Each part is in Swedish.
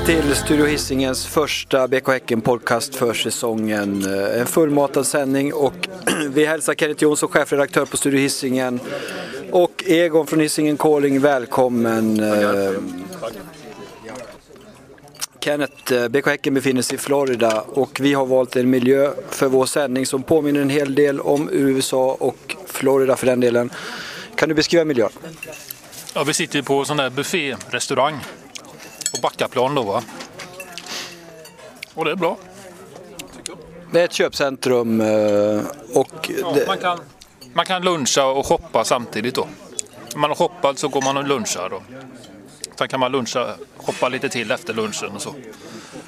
Välkommen till Studio Hisingens första BK Häcken podcast för säsongen. Eh, en fullmatad sändning och vi hälsar Kenneth Jonsson, chefredaktör på Studio Hisingen och Egon från Hisingen Calling, välkommen. Eh, Kenneth, eh, BK Häcken befinner sig i Florida och vi har valt en miljö för vår sändning som påminner en hel del om USA och Florida för den delen. Kan du beskriva miljön? Ja, vi sitter på en sån där bufférestaurang Backaplan då va. Och det är bra. Det är ett köpcentrum eh, och... Ja, det, man, kan, man kan luncha och shoppa samtidigt då. När man har shoppat så går man och lunchar då. Sen kan man luncha, shoppa lite till efter lunchen och så.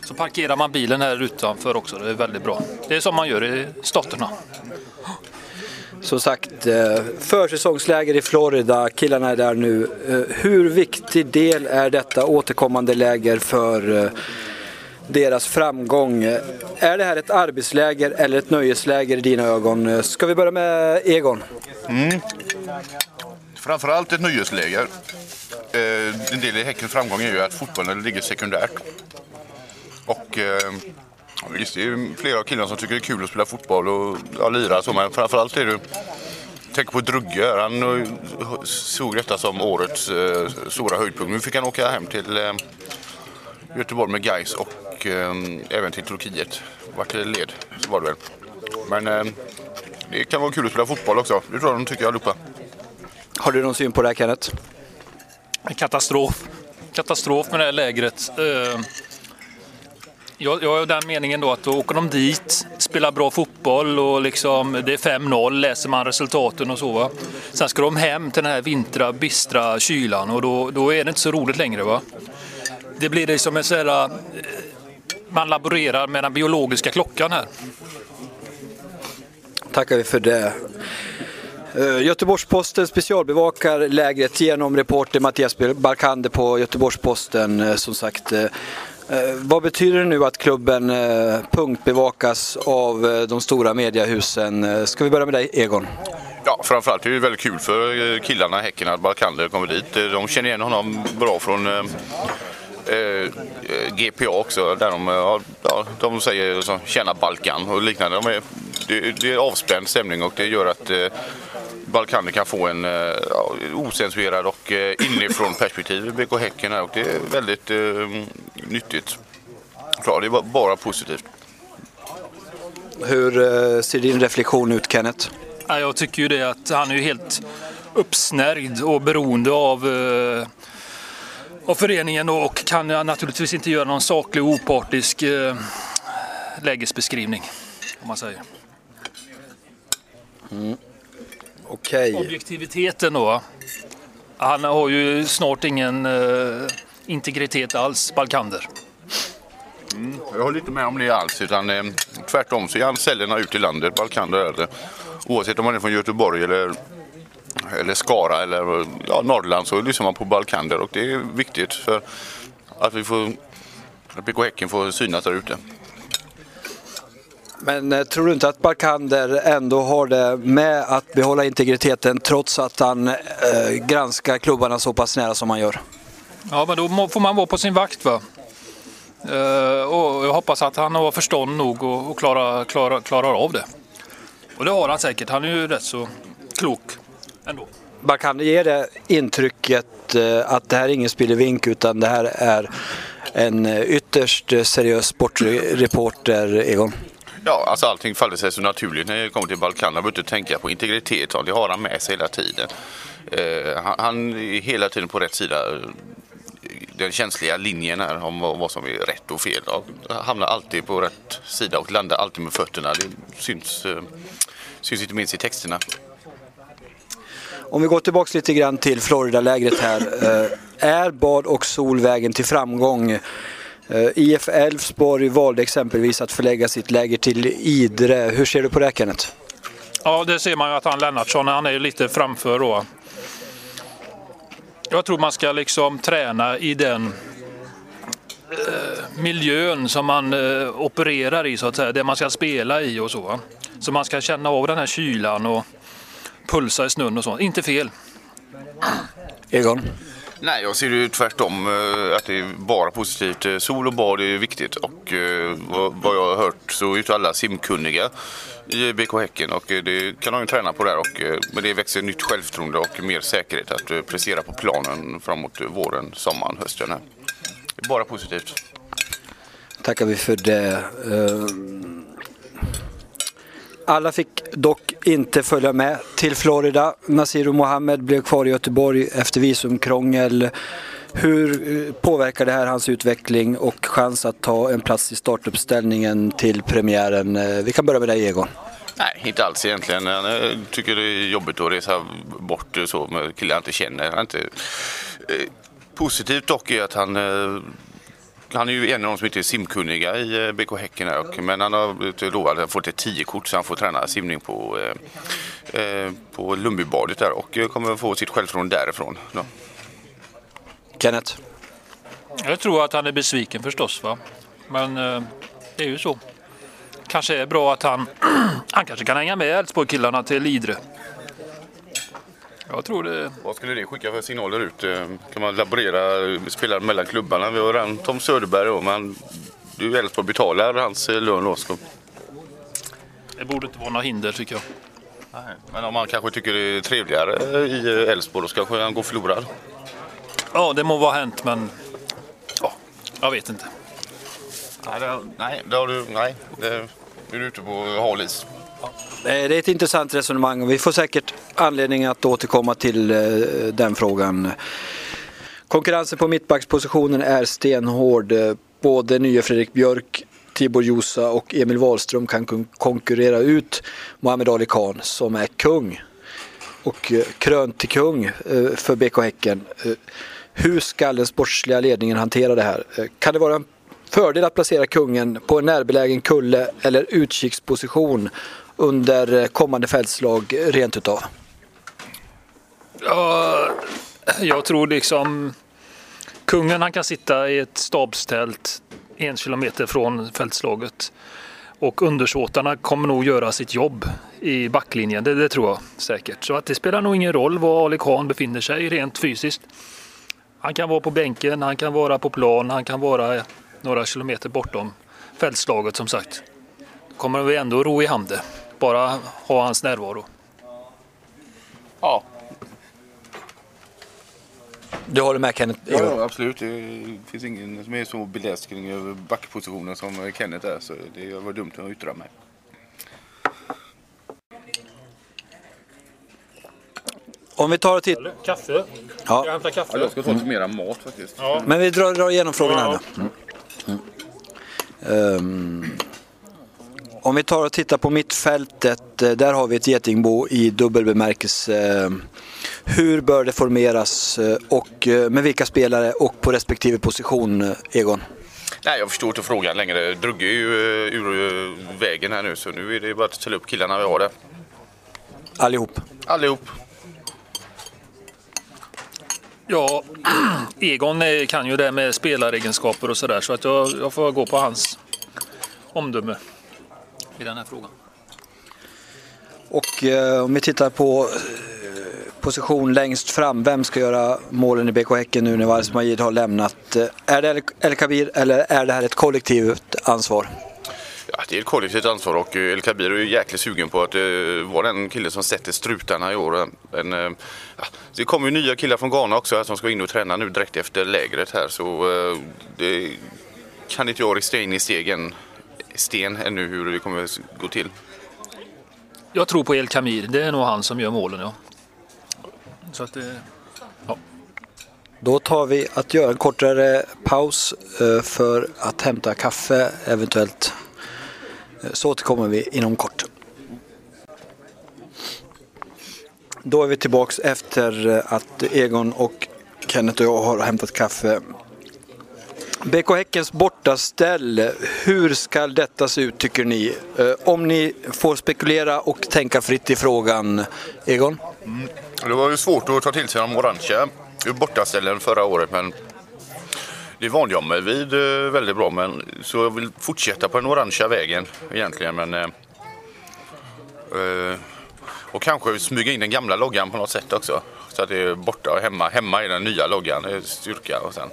Så parkerar man bilen här utanför också, det är väldigt bra. Det är som man gör i staterna. Som sagt, eh, försäsongsläger i Florida, killarna är där nu. Eh, hur viktig del är detta återkommande läger för eh, deras framgång? Är det här ett arbetsläger eller ett nöjesläger i dina ögon? Ska vi börja med Egon? Mm. Framförallt ett nöjesläger. En del i Häckens framgång är ju att fotbollen ligger sekundärt. Och Visst, det är flera av killarna som tycker det är kul att spela fotboll och ja, lira så, men framförallt är det Tänk på Drugge, han såg detta som årets eh, stora höjdpunkt. Nu fick han åka hem till eh, Göteborg med Gais och eh, även till Turkiet. Vart det led, så var det väl. Men eh, det kan vara kul att spela fotboll också. Det tror jag de tycker allihopa. Har du någon syn på det här Kenneth? En katastrof. Katastrof med det här lägret. Jag, jag är den meningen då att då åker de dit, spelar bra fotboll och liksom, det är 5-0, läser man resultaten och så. Va? Sen ska de hem till den här vintra, bistra kylan och då, då är det inte så roligt längre. Va? Det blir liksom en sån här, eh, man laborerar med den biologiska klockan här. Tackar vi för det. Eh, Göteborgs-Posten specialbevakar lägret genom reporter Mattias Barkander på Göteborgs-Posten. Eh, som sagt, Eh, vad betyder det nu att klubben eh, punktbevakas av eh, de stora mediehusen? Ska vi börja med dig Egon? Ja, framförallt är det väldigt kul för killarna i Häcken att Balkander kommer dit. De känner igen honom bra från eh, GPA också, där de, ja, de säger så, tjäna Balkan och liknande. De är, det, det är avspänd stämning och det gör att eh, Balkaner kan få en eh, osensurerad och eh, inifrån perspektiv i BK Häcken här och det är väldigt eh, nyttigt. Klar, det är bara positivt. Hur eh, ser din reflektion ut Kenneth? Jag tycker ju det att han är ju helt uppsnärjd och beroende av eh, av föreningen och kan naturligtvis inte göra någon saklig och opartisk eh, lägesbeskrivning. Om man säger. Mm. Okay. Objektiviteten då. Han har ju snart ingen eh, integritet alls, Balkander. Mm, jag håller inte med om det alls. Utan, eh, tvärtom så är han cellerna ut i landet, Balkander är det. Oavsett om man är från Göteborg eller, eller Skara eller ja, Norrland så lyssnar man på Balkander och det är viktigt för att vi får att BK Häcken får synas där ute. Men eh, tror du inte att Barkander ändå har det med att behålla integriteten trots att han eh, granskar klubbarna så pass nära som han gör? Ja, men då får man vara på sin vakt. Va? Eh, och jag hoppas att han har förstånd nog och, och klarar, klarar, klarar av det. Och det har han säkert. Han är ju rätt så klok ändå. Barkander ger det intrycket eh, att det här är ingen spillevink utan det här är en eh, ytterst seriös sportreporter, Egon? Ja, alltså allting faller sig så naturligt när det kommer till Balkan. Man behöver inte tänka på integritet. Det har han med sig hela tiden. Eh, han, han är hela tiden på rätt sida eh, den känsliga linjen här om vad som är rätt och fel. Han hamnar alltid på rätt sida och landar alltid med fötterna. Det syns, eh, syns inte minst i texterna. Om vi går tillbaka lite grann till Florida-lägret här. Eh, är bad och sol vägen till framgång? Eh, IF Elfsborg valde exempelvis att förlägga sitt läger till Idre. Hur ser du på det Kenneth? Ja, det ser man ju att han Lennartsson, han är lite framför då. Jag tror man ska liksom träna i den eh, miljön som man eh, opererar i så att säga, det man ska spela i och så. Så man ska känna av den här kylan och pulsa i snön och så. Inte fel. Egon? Nej, jag ser det tvärtom. Eh, att det är bara positivt. Eh, sol och bad är viktigt och eh, vad jag har hört så är inte alla simkunniga i BK Häcken och det kan de ju träna på där. Och, med det växer nytt självförtroende och mer säkerhet att prestera på planen framåt våren, sommaren, hösten. Här. Det är bara positivt. tackar vi för det. Alla fick dock inte följa med till Florida. Nasiru Mohammed blev kvar i Göteborg efter visumkrångel. Hur eh, påverkar det här hans utveckling och chans att ta en plats i startuppställningen till premiären? Eh, vi kan börja med dig Egon. Nej, inte alls egentligen. Jag eh, tycker det är jobbigt att resa bort så med killar jag inte känner. Jag inte... Positivt dock är att han han är ju en av de som inte är simkunniga i eh, BK Häcken här, och, men han har blivit lovad att få ett 10-kort så han får träna simning på, eh, eh, på Lundbybadet där och eh, kommer få sitt självförtroende därifrån. Då. Kenneth? Jag tror att han är besviken förstås. Va? Men eh, det är ju så. Kanske är bra att han, han kanske kan hänga med Elfsborg-killarna till Idre. Jag tror det. Vad skulle det skicka för signaler ut? Eh, Kan man laborera spelare mellan klubbarna? Vi har redan Tom Söderberg då, men du Elfsborg betalar hans eh, lön då. Det borde inte vara några hinder tycker jag. Nej, Men om man kanske tycker det är trevligare eh, i Elfsborg då kanske han gå förlorad. Ja, det må vara hänt men ja, jag vet inte. Nej, det, nej, det har du, nej. Det, är du ute på hal is. Eh, det är ett intressant resonemang och vi får säkert anledning att återkomma till eh, den frågan. Konkurrensen på mittbackspositionen är stenhård. Eh, både nye Fredrik Björk, Tibor Josa och Emil Wahlström kan konkurrera ut Mohamed Ali Khan som är kung. Och krönt till kung för BK Häcken. Hur ska den sportsliga ledningen hantera det här? Kan det vara en fördel att placera kungen på en närbelägen kulle eller utkiksposition under kommande fältslag rent utav? Ja, jag tror liksom kungen han kan sitta i ett stabstält en kilometer från fältslaget. Och undersåtarna kommer nog göra sitt jobb i backlinjen, det, det tror jag säkert. Så att det spelar nog ingen roll var Ali Khan befinner sig rent fysiskt. Han kan vara på bänken, han kan vara på plan, han kan vara några kilometer bortom fältslaget som sagt. Kommer vi ändå ro i hamn det, bara ha hans närvaro. Ja, Du håller med Kenneth? ja, ja, absolut. Det finns ingen som är så beläst kring över backpositionen som Kenneth är. Så det var dumt att yttra mig. Om vi tar och tittar. Kaffe? Ja. hämta kaffe? Jag ska ta lite mera mat faktiskt. Men vi drar, drar igenom frågorna här Ja. Mm. Ehm, om vi tar och tittar på mittfältet, eh, där har vi ett getingbo i dubbel bemärkelse. Ehm, Hur bör det formeras eh, och eh, med vilka spelare och på respektive position, eh, Egon? Nej, jag förstår inte frågan längre. Drugge är ju eh, ur eh, vägen här nu så nu är det bara att ställa upp killarna vi har där. Allihop. Allihop. Ja, Egon kan ju det med spelaregenskaper och sådär så att jag, jag får gå på hans omdöme i den här frågan. Och eh, om vi tittar på eh, position längst fram, vem ska göra målen i BK Häcken nu när Varis Majid har lämnat? Eh, Är det El- El Kabir eller är det här ett kollektivt ansvar? Ja, det är ett kollektivt ansvar och eh, El Kabir är ju jäkligt sugen på att vara den killen som sätter strutarna i år. Men, eh, ja, det kommer ju nya killar från Ghana också här som ska in och träna nu direkt efter lägret här så det kan inte jag rista in i stegen, sten ännu hur det kommer att gå till. Jag tror på El Kamir, det är nog han som gör målen ja. Så att det, Då tar vi att göra en kortare paus eh, för att hämta kaffe eventuellt. Eh, Så återkommer vi inom kort. Då är vi tillbaks efter eh, att Egon och Kenneth och jag har hämtat kaffe. BK Häckens bortaställ, hur ska detta se ut tycker ni? Eh, om ni får spekulera och tänka fritt i frågan. Egon? Mm, det var ju svårt att ta till sig de orangea bortaställen förra året men det vande jag mig vid eh, väldigt bra men så jag vill fortsätta på den orangea vägen egentligen men eh, eh, och kanske smyga in den gamla loggan på något sätt också. Så att det är borta och hemma. Hemma är den nya loggan, det är styrka. Och sen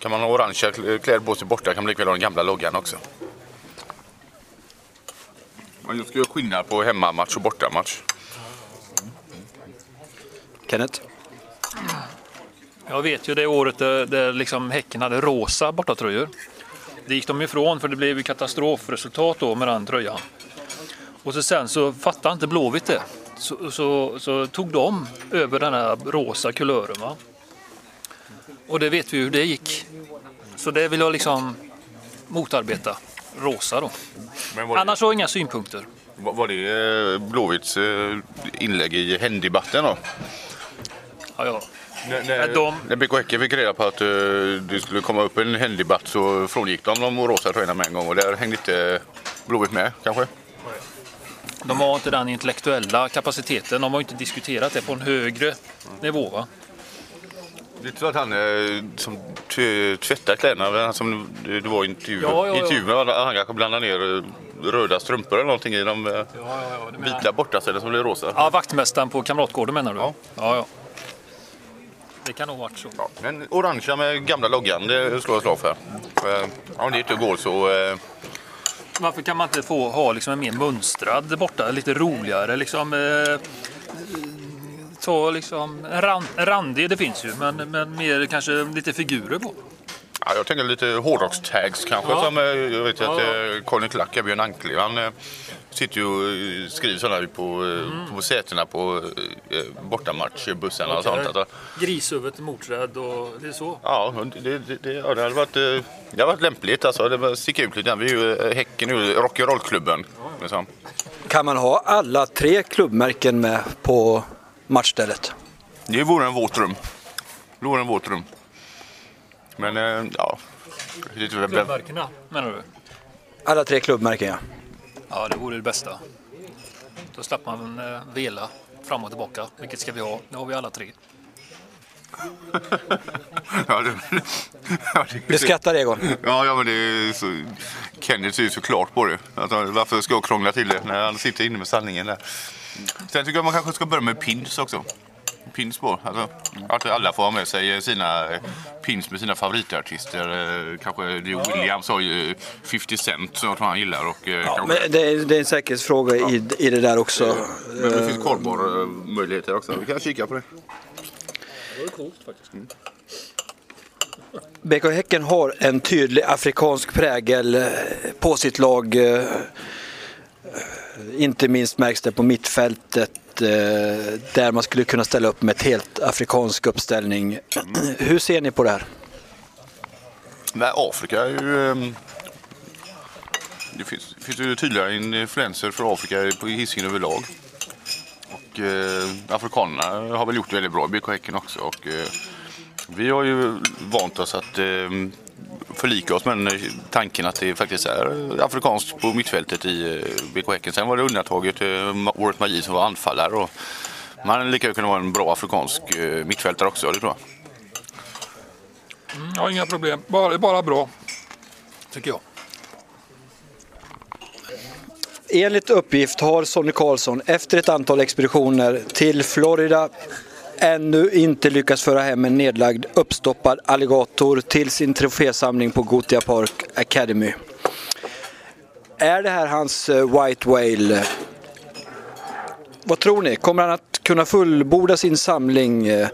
kan man ha orangea kläder på sig borta kan man likväl ha den gamla loggan också. Men jag ska göra skillnad på hemmamatch och bortamatch. Kenneth? Jag vet ju det året där, där liksom Häcken hade rosa bortatröjor. Det gick de ifrån för det blev ju katastrofresultat då med den tröjan. Och så sen så fattade inte Blåvitt det. Så, så, så tog de över den här rosa kulören. Va? Och det vet vi hur det gick. Så det vill jag liksom motarbeta. Rosa då. Det, Annars har jag inga synpunkter. var det eh, Blåvitts eh, inlägg i händdebatten då? Ja, ja. När, när- de- när BK Häcken fick reda på att eh, det skulle komma upp en händdebatt så frångick de de rosa tröjorna med en gång och där hängde inte Blåvitt med kanske? De har inte den intellektuella kapaciteten. De har inte diskuterat det på en högre nivå. Va? Det är så att han eh, som tvättar kläderna, som det var i intervju, Ja, ja, ja. intervjun, han han kanske blandar ner eh, röda strumpor eller någonting i de eh, vita bortaställen som blir rosa. Ja, vaktmästaren på Kamratgården menar du? Ja. ja, ja. Det kan nog varit så. Ja, men orangea med gamla loggan, det slår jag slag för. Om det inte går så... eh, Varför kan man inte få ha liksom en mer mönstrad borta, lite roligare liksom? Eh, ta liksom randig, det finns ju, men, men mer kanske lite figurer på. Ja, jag tänker lite hårdrockstags kanske. Ja. Som, eh, jag vet ju att Ja. eh, Colin Klack, Björn Ankli, han eh, sitter ju och eh, skriver sådana på, Mm. på sätena på eh, bortamatchbussarna och sånt. Att, Grishuvudet moträdd och det är så. Ja, det, det, det, ja, det hade varit, det hade varit lämpligt. Alltså. Det var- sticker ut lite. Vi är ju Häcken, nu, rock'n'roll-klubben. Liksom. Kan man ha alla tre klubbmärken med på matchstället? Det vore en våt rum. Det vore en våt rum. Men eh, ja. Lite, Klubbmärkena menar du? Alla tre klubbmärken ja. Ja, det vore det bästa. Då slapp man eh, vela fram och tillbaka. Vilket ska vi ha? Det har vi alla tre. Ja, det, ja, det, Du skrattar Egon. Ja, ja men det är så... Kenneth ser ju så klart på det. Han- varför ska jag krångla till det när han sitter inne med sanningen där? Sen tycker jag man kanske ska börja med pins också. Pins på. Alltså, att alla får ha med sig sina eh, pins med sina favoritartister. Eh, Kanske Leo Williams har ju 50 Cent som jag tror han gillar. Och, eh, Ja, kanske, men det, är, det är en säkerhetsfråga i, i det där också. men det finns korvborr-möjligheter också. Vi kan kika på det. Det var coolt faktiskt. BK Häcken har en tydlig afrikansk prägel eh, på sitt lag. eh, Inte minst märks det på mittfältet eh, där man skulle kunna ställa upp med ett helt afrikansk uppställning. Hur ser ni på det här? Nej, Afrika är ju... ehm, Det finns, finns ju tydliga influenser för Afrika på Hisingen överlag. Och eh, afrikanerna har väl gjort det väldigt bra i BK Häcken också. Och, eh, vi har ju vant oss att eh, förlika oss med den eh, tanken att det faktiskt är afrikanskt på mittfältet i eh, BK Häcken. Sen var det undantaget eh, året Magi som var anfallare. Och man hade lika gärna kunnat vara en bra afrikansk eh, mittfältare också, det tror jag. Mm, jag har inga problem. Bara, bara bra. Tycker jag. Enligt uppgift har Sonny Karlsson efter ett antal expeditioner till Florida ännu inte lyckats föra hem en nedlagd uppstoppad alligator till sin trofésamling på Gothia Park Academy. Är det här hans eh, White Whale? Vad tror ni? Kommer han att kunna fullborda sin samling? Eh,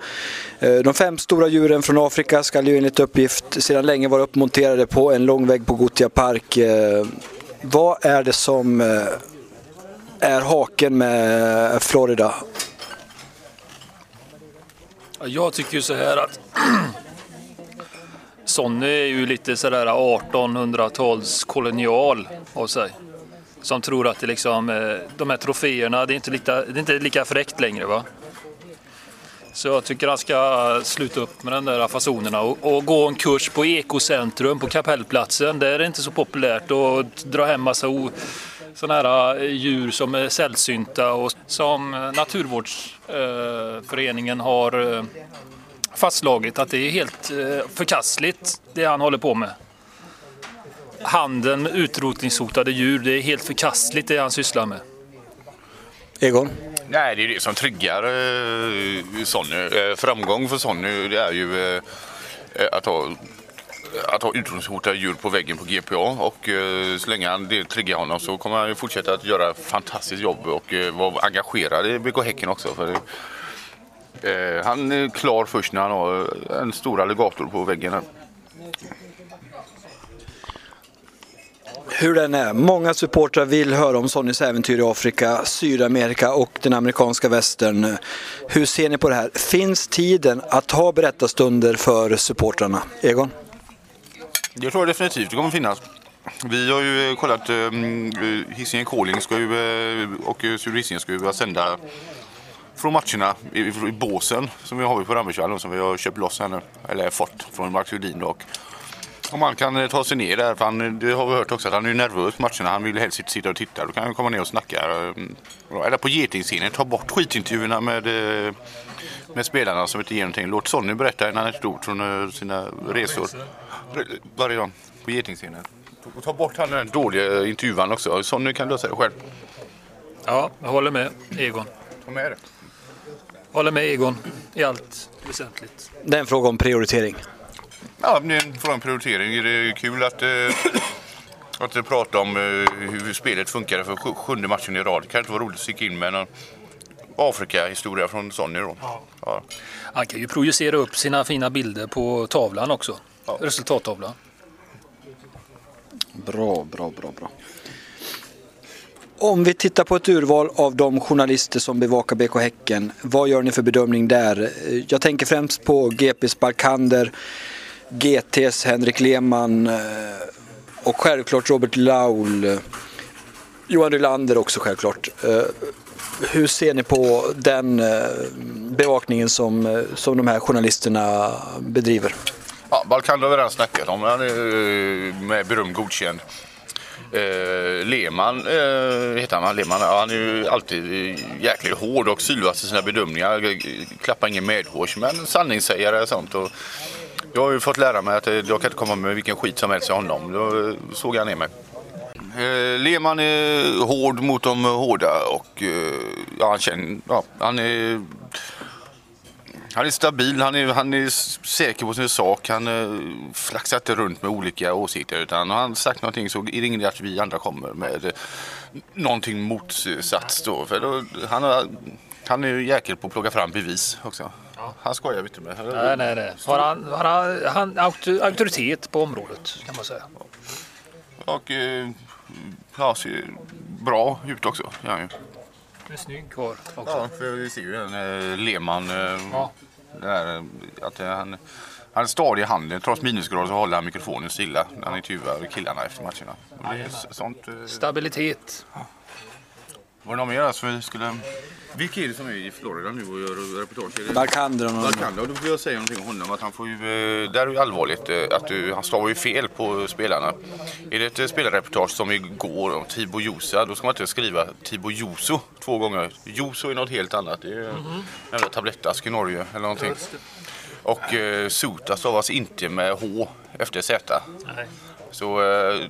eh, de fem stora djuren från Afrika ska ju enligt uppgift sedan länge vara uppmonterade på en lång vägg på Gothia Park. Vad är det som eh, är haken med Florida? Jag tycker ju så här att Sonny är ju lite sådär 1800-tals kolonial av sig. Som tror att det liksom, eh, de här troféerna, det är inte lika, det är inte lika fräckt längre va. Så jag tycker han ska sluta upp med den där fasonerna och, och gå en kurs på Ekocentrum på Kapellplatsen. Där är det inte så populärt att dra hem massa o, sådana här eh, djur som är sällsynta och som eh, Naturvårdsföreningen har eh, fastslagit att det är helt eh, förkastligt det han håller på med. Handeln med utrotningshotade djur, det är helt förkastligt det han sysslar med. Egon? Nej, det är det som triggar eh, Sonny. Eh, framgång för Sonny det är ju eh, eh att ha att ha utrotningshotade djur på väggen på GPA och eh, så länge han det triggar honom så kommer han fortsätta att göra fantastiskt jobb och eh, vara engagerad i BK Häcken också. För, eh, han är klar först när han har en stor alligator på väggen. Här. Hur den är, många supportrar vill höra om Sonnys äventyr i Afrika, Sydamerika och den amerikanska västern. Hur ser ni på det här? Finns tiden att ha berättarstunder för supportrarna? Egon? Jag tror definitivt det kommer finnas. Vi har ju eh, kollat, eh, mm, eh, Hisingen Calling ska ju, och Sur Hisingen ska ju sända från matcherna i, i båsen som vi har på Rambergsvallen alltså som vi har köpt loss här nu. Eller fått från Max Hedin. Och om han kan eh, ta sig ner där, för han, det har vi hört också att han är nervös på matcherna. Han vill helst sitta och titta. Då kan han komma ner och snacka. eh, Eller på getingscenen, ta bort skitintervjuerna med, eh, med spelarna som inte ger någonting. Låt Sonny berätta en anekdot från eh, sina resor. Re- Varje dag på getingscenen. Och ta bort han den dåliga intervjuan också. Sonny kan lösa det själv. Ja, jag håller med Egon. Ta med det. Håller med Egon i allt väsentligt. Det är en fråga om prioritering. Ja, det är en fråga om prioritering. Det är kul att, eh, att prata om eh, hur spelet funkar för sju- sjunde matchen i rad. Det kan inte vara roligt att sticka in med någon Afrika-historia från Sonny då. Ja. Han kan ju projicera upp sina fina bilder på tavlan också. Ja. Resultattavlan. Bra, bra, bra, bra. Om vi tittar på ett urval av de journalister som bevakar BK Häcken, vad gör ni för bedömning där? Jag tänker främst på GPs Barkander, GTs Henrik Lehmann eh, och självklart Robert Laul. Johan Rylander också självklart. Eh, hur ser ni på den eh, bevakningen som, som de här journalisterna bedriver? Ja, Balkan har vi redan snackat om. Han är med beröm godkänd. Eh, Lehmann eh, heter han, Lehmann. Ja, han är ju alltid jäkligt hård och sylvass i sina bedömningar. Klappar ingen medhårs, men sanningssägare och sånt. Och jag har ju fått lära mig att eh, jag kan inte komma med vilken skit som helst till honom. Då eh, såg han ner mig. Eh, Lehmann är eh, hård mot de hårda och eh, ja, han, känner, ja, han är han är stabil, han är, han är säker på sin sak. Han eh, flaxar inte runt med olika åsikter. Utan har han sagt någonting så är det ingen idé att vi andra kommer med eh, någonting motsats. Då. För då, han, har, han är ju jäkel på att plocka fram bevis också. Han skojar vi inte med. Nej, nej, nej. Har han, har han, han auktor- auktoritet på området kan man säga. Och eh, ja, ser bra ut också. Ja, ja. Är snygg kvar också. ja, för vi ser ju den eh, Lehmann. Eh, Ja. där, eh, att, eh, han, han är stadig i handen. Trots minusgrader så håller han mikrofonen stilla när han intervjuar killarna efter matcherna. Och det är sånt, eh, Stabilitet. Var det någon mer som vi skulle... Vilka är det som är i Florida nu och gör reportage? Det... Någon Balkan, då får jag säga någonting om honom. Att han får ju, eh, där är det allvarligt eh, att du, han stavar ju fel på spelarna. Är det ett eh, spelarreportage som igår om Tibo Josa, då ska man inte skriva Tibo Joso två gånger. Joso är något helt annat. Det är en jävla tablettask i Norge eller någonting. Och eh, Sota stavas inte med H efter Z. Nej. Så eh,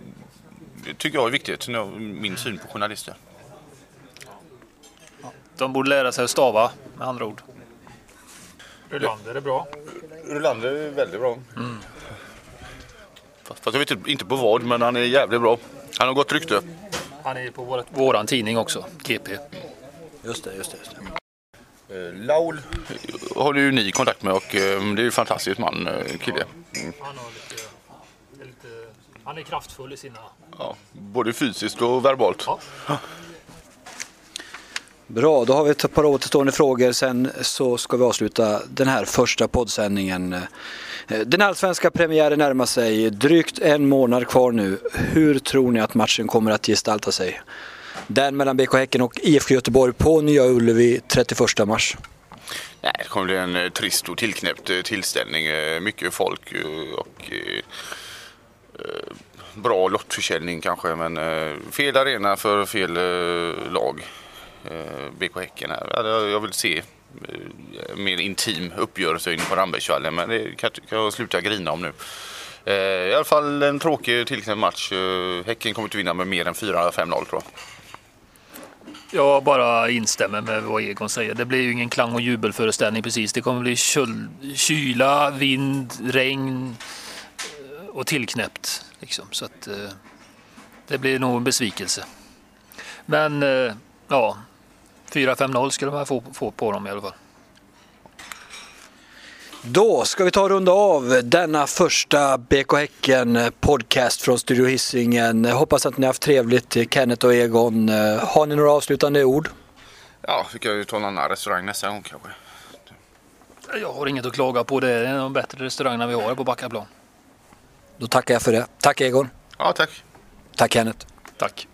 det tycker jag är viktigt, min syn på journalister. De borde lära sig att stava med andra ord. Rylander är bra. Rolander är väldigt bra. Fast fast jag vet inte- på vad, men han är jävligt bra. Han har gott rykte. Han är på vårat, våran tidning också, GP. Just det, just det. Just det. Eh, Laul har du ju ni kontakt med och eh, det är ju en fantastisk man, eh, kille. Mm. Han, har lite, lite, han är kraftfull i sina... Ja, både fysiskt och verbalt. Ja. Bra, då har vi ett par återstående frågor. Sen så ska vi avsluta den här första poddsändningen. Eh, den allsvenska premiären närmar sig. Drygt en månad kvar nu. Hur tror ni att matchen kommer att gestalta sig? Den mellan BK Häcken och IFK Göteborg på Nya Ullevi 31 mars. Nej, det kommer bli en eh, trist och tillknäppt eh, tillställning. Mycket folk och bra lottförsäljning kanske. Men fel arena för fel lag. Eh, BK Häcken här. Jag vill se eh, mer intim uppgörelse inne på Rambergsvallen. Men det kan jag sluta grina om nu. Eh, I alla fall en tråkig tillknäppt match. Häcken kommer inte vinna med mer än 4-5-0 tror jag. Jag bara instämmer med vad Egon säger. Det blir ju ingen klang och jubelföreställning precis. Det kommer bli kyl, kyla, vind, regn och tillknäppt. Liksom. Så att, eh, det blir nog en besvikelse. Men eh, ja, 4-5-0 skulle man få, få på dem i alla fall. Då ska vi ta och runda av denna första BK Häcken podcast från Studio Hisingen. Hoppas att ni har haft trevligt, Kenneth och Egon. Har ni några avslutande ord? Ja, vi kan ju ta en annan restaurang nästa gång kanske. Jag har inget att klaga på. Det är en av de bättre restaurangerna vi har på Backaplan. Då tackar jag för det. Tack Egon. Ja, tack. Tack Kenneth. Tack.